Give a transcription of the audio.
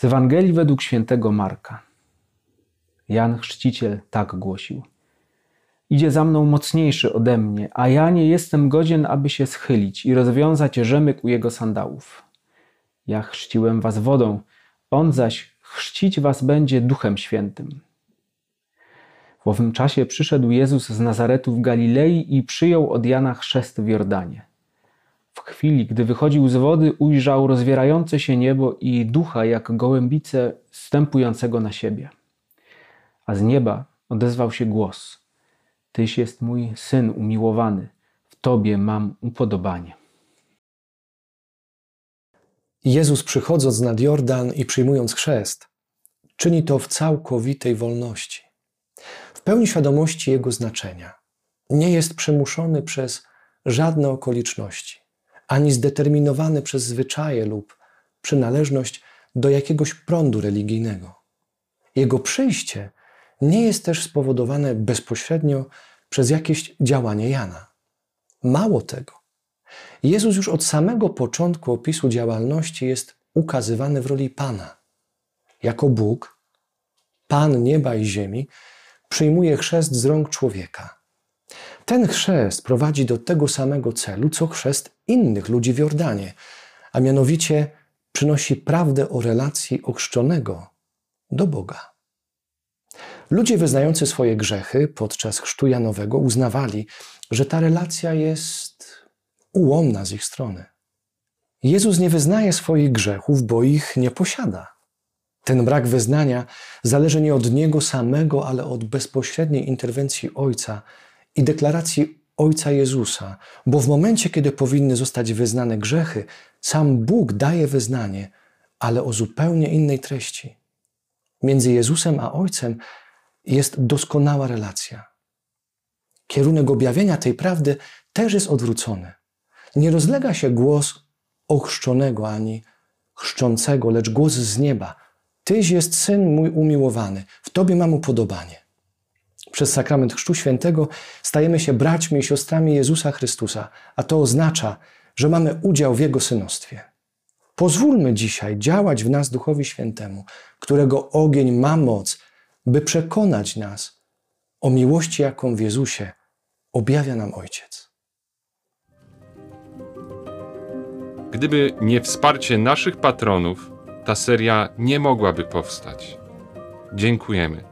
Z Ewangelii według świętego Marka. Jan Chrzciciel tak głosił. Idzie za mną mocniejszy ode mnie, a ja nie jestem godzien, aby się schylić i rozwiązać rzemyk u jego sandałów. Ja chrzciłem was wodą, on zaś chrzcić was będzie duchem świętym. W owym czasie przyszedł Jezus z Nazaretu w Galilei i przyjął od Jana chrzest w Jordanie. W chwili, gdy wychodził z wody, ujrzał rozwierające się niebo i ducha jak gołębice wstępującego na siebie. A z nieba odezwał się głos: Tyś jest mój syn umiłowany, w tobie mam upodobanie. Jezus przychodząc nad Jordan i przyjmując chrzest, czyni to w całkowitej wolności, w pełni świadomości jego znaczenia. Nie jest przymuszony przez żadne okoliczności, ani zdeterminowany przez zwyczaje lub przynależność do jakiegoś prądu religijnego. Jego przyjście nie jest też spowodowane bezpośrednio przez jakieś działanie Jana. Mało tego, Jezus już od samego początku opisu działalności jest ukazywany w roli Pana. Jako Bóg, Pan nieba i ziemi, przyjmuje chrzest z rąk człowieka. Ten chrzest prowadzi do tego samego celu, co chrzest innych ludzi w Jordanie, a mianowicie przynosi prawdę o relacji ochrzczonego do Boga. Ludzie wyznający swoje grzechy podczas chrztu Janowego uznawali, że ta relacja jest ułomna z ich strony. Jezus nie wyznaje swoich grzechów, bo ich nie posiada. Ten brak wyznania zależy nie od Niego samego, ale od bezpośredniej interwencji Ojca i deklaracji Ojca Jezusa, bo w momencie, kiedy powinny zostać wyznane grzechy, sam Bóg daje wyznanie, ale o zupełnie innej treści. Między Jezusem a Ojcem jest doskonała relacja. Kierunek objawienia tej prawdy też jest odwrócony. Nie rozlega się głos ochrzczonego ani chrzczącego, lecz głos z nieba. Tyś jest syn mój umiłowany, w Tobie mam upodobanie. Przez sakrament Chrztu Świętego stajemy się braćmi i siostrami Jezusa Chrystusa, a to oznacza, że mamy udział w Jego synostwie. Pozwólmy dzisiaj działać w nas Duchowi Świętemu, którego ogień ma moc, by przekonać nas o miłości, jaką w Jezusie objawia nam Ojciec. Gdyby nie wsparcie naszych patronów, ta seria nie mogłaby powstać. Dziękujemy.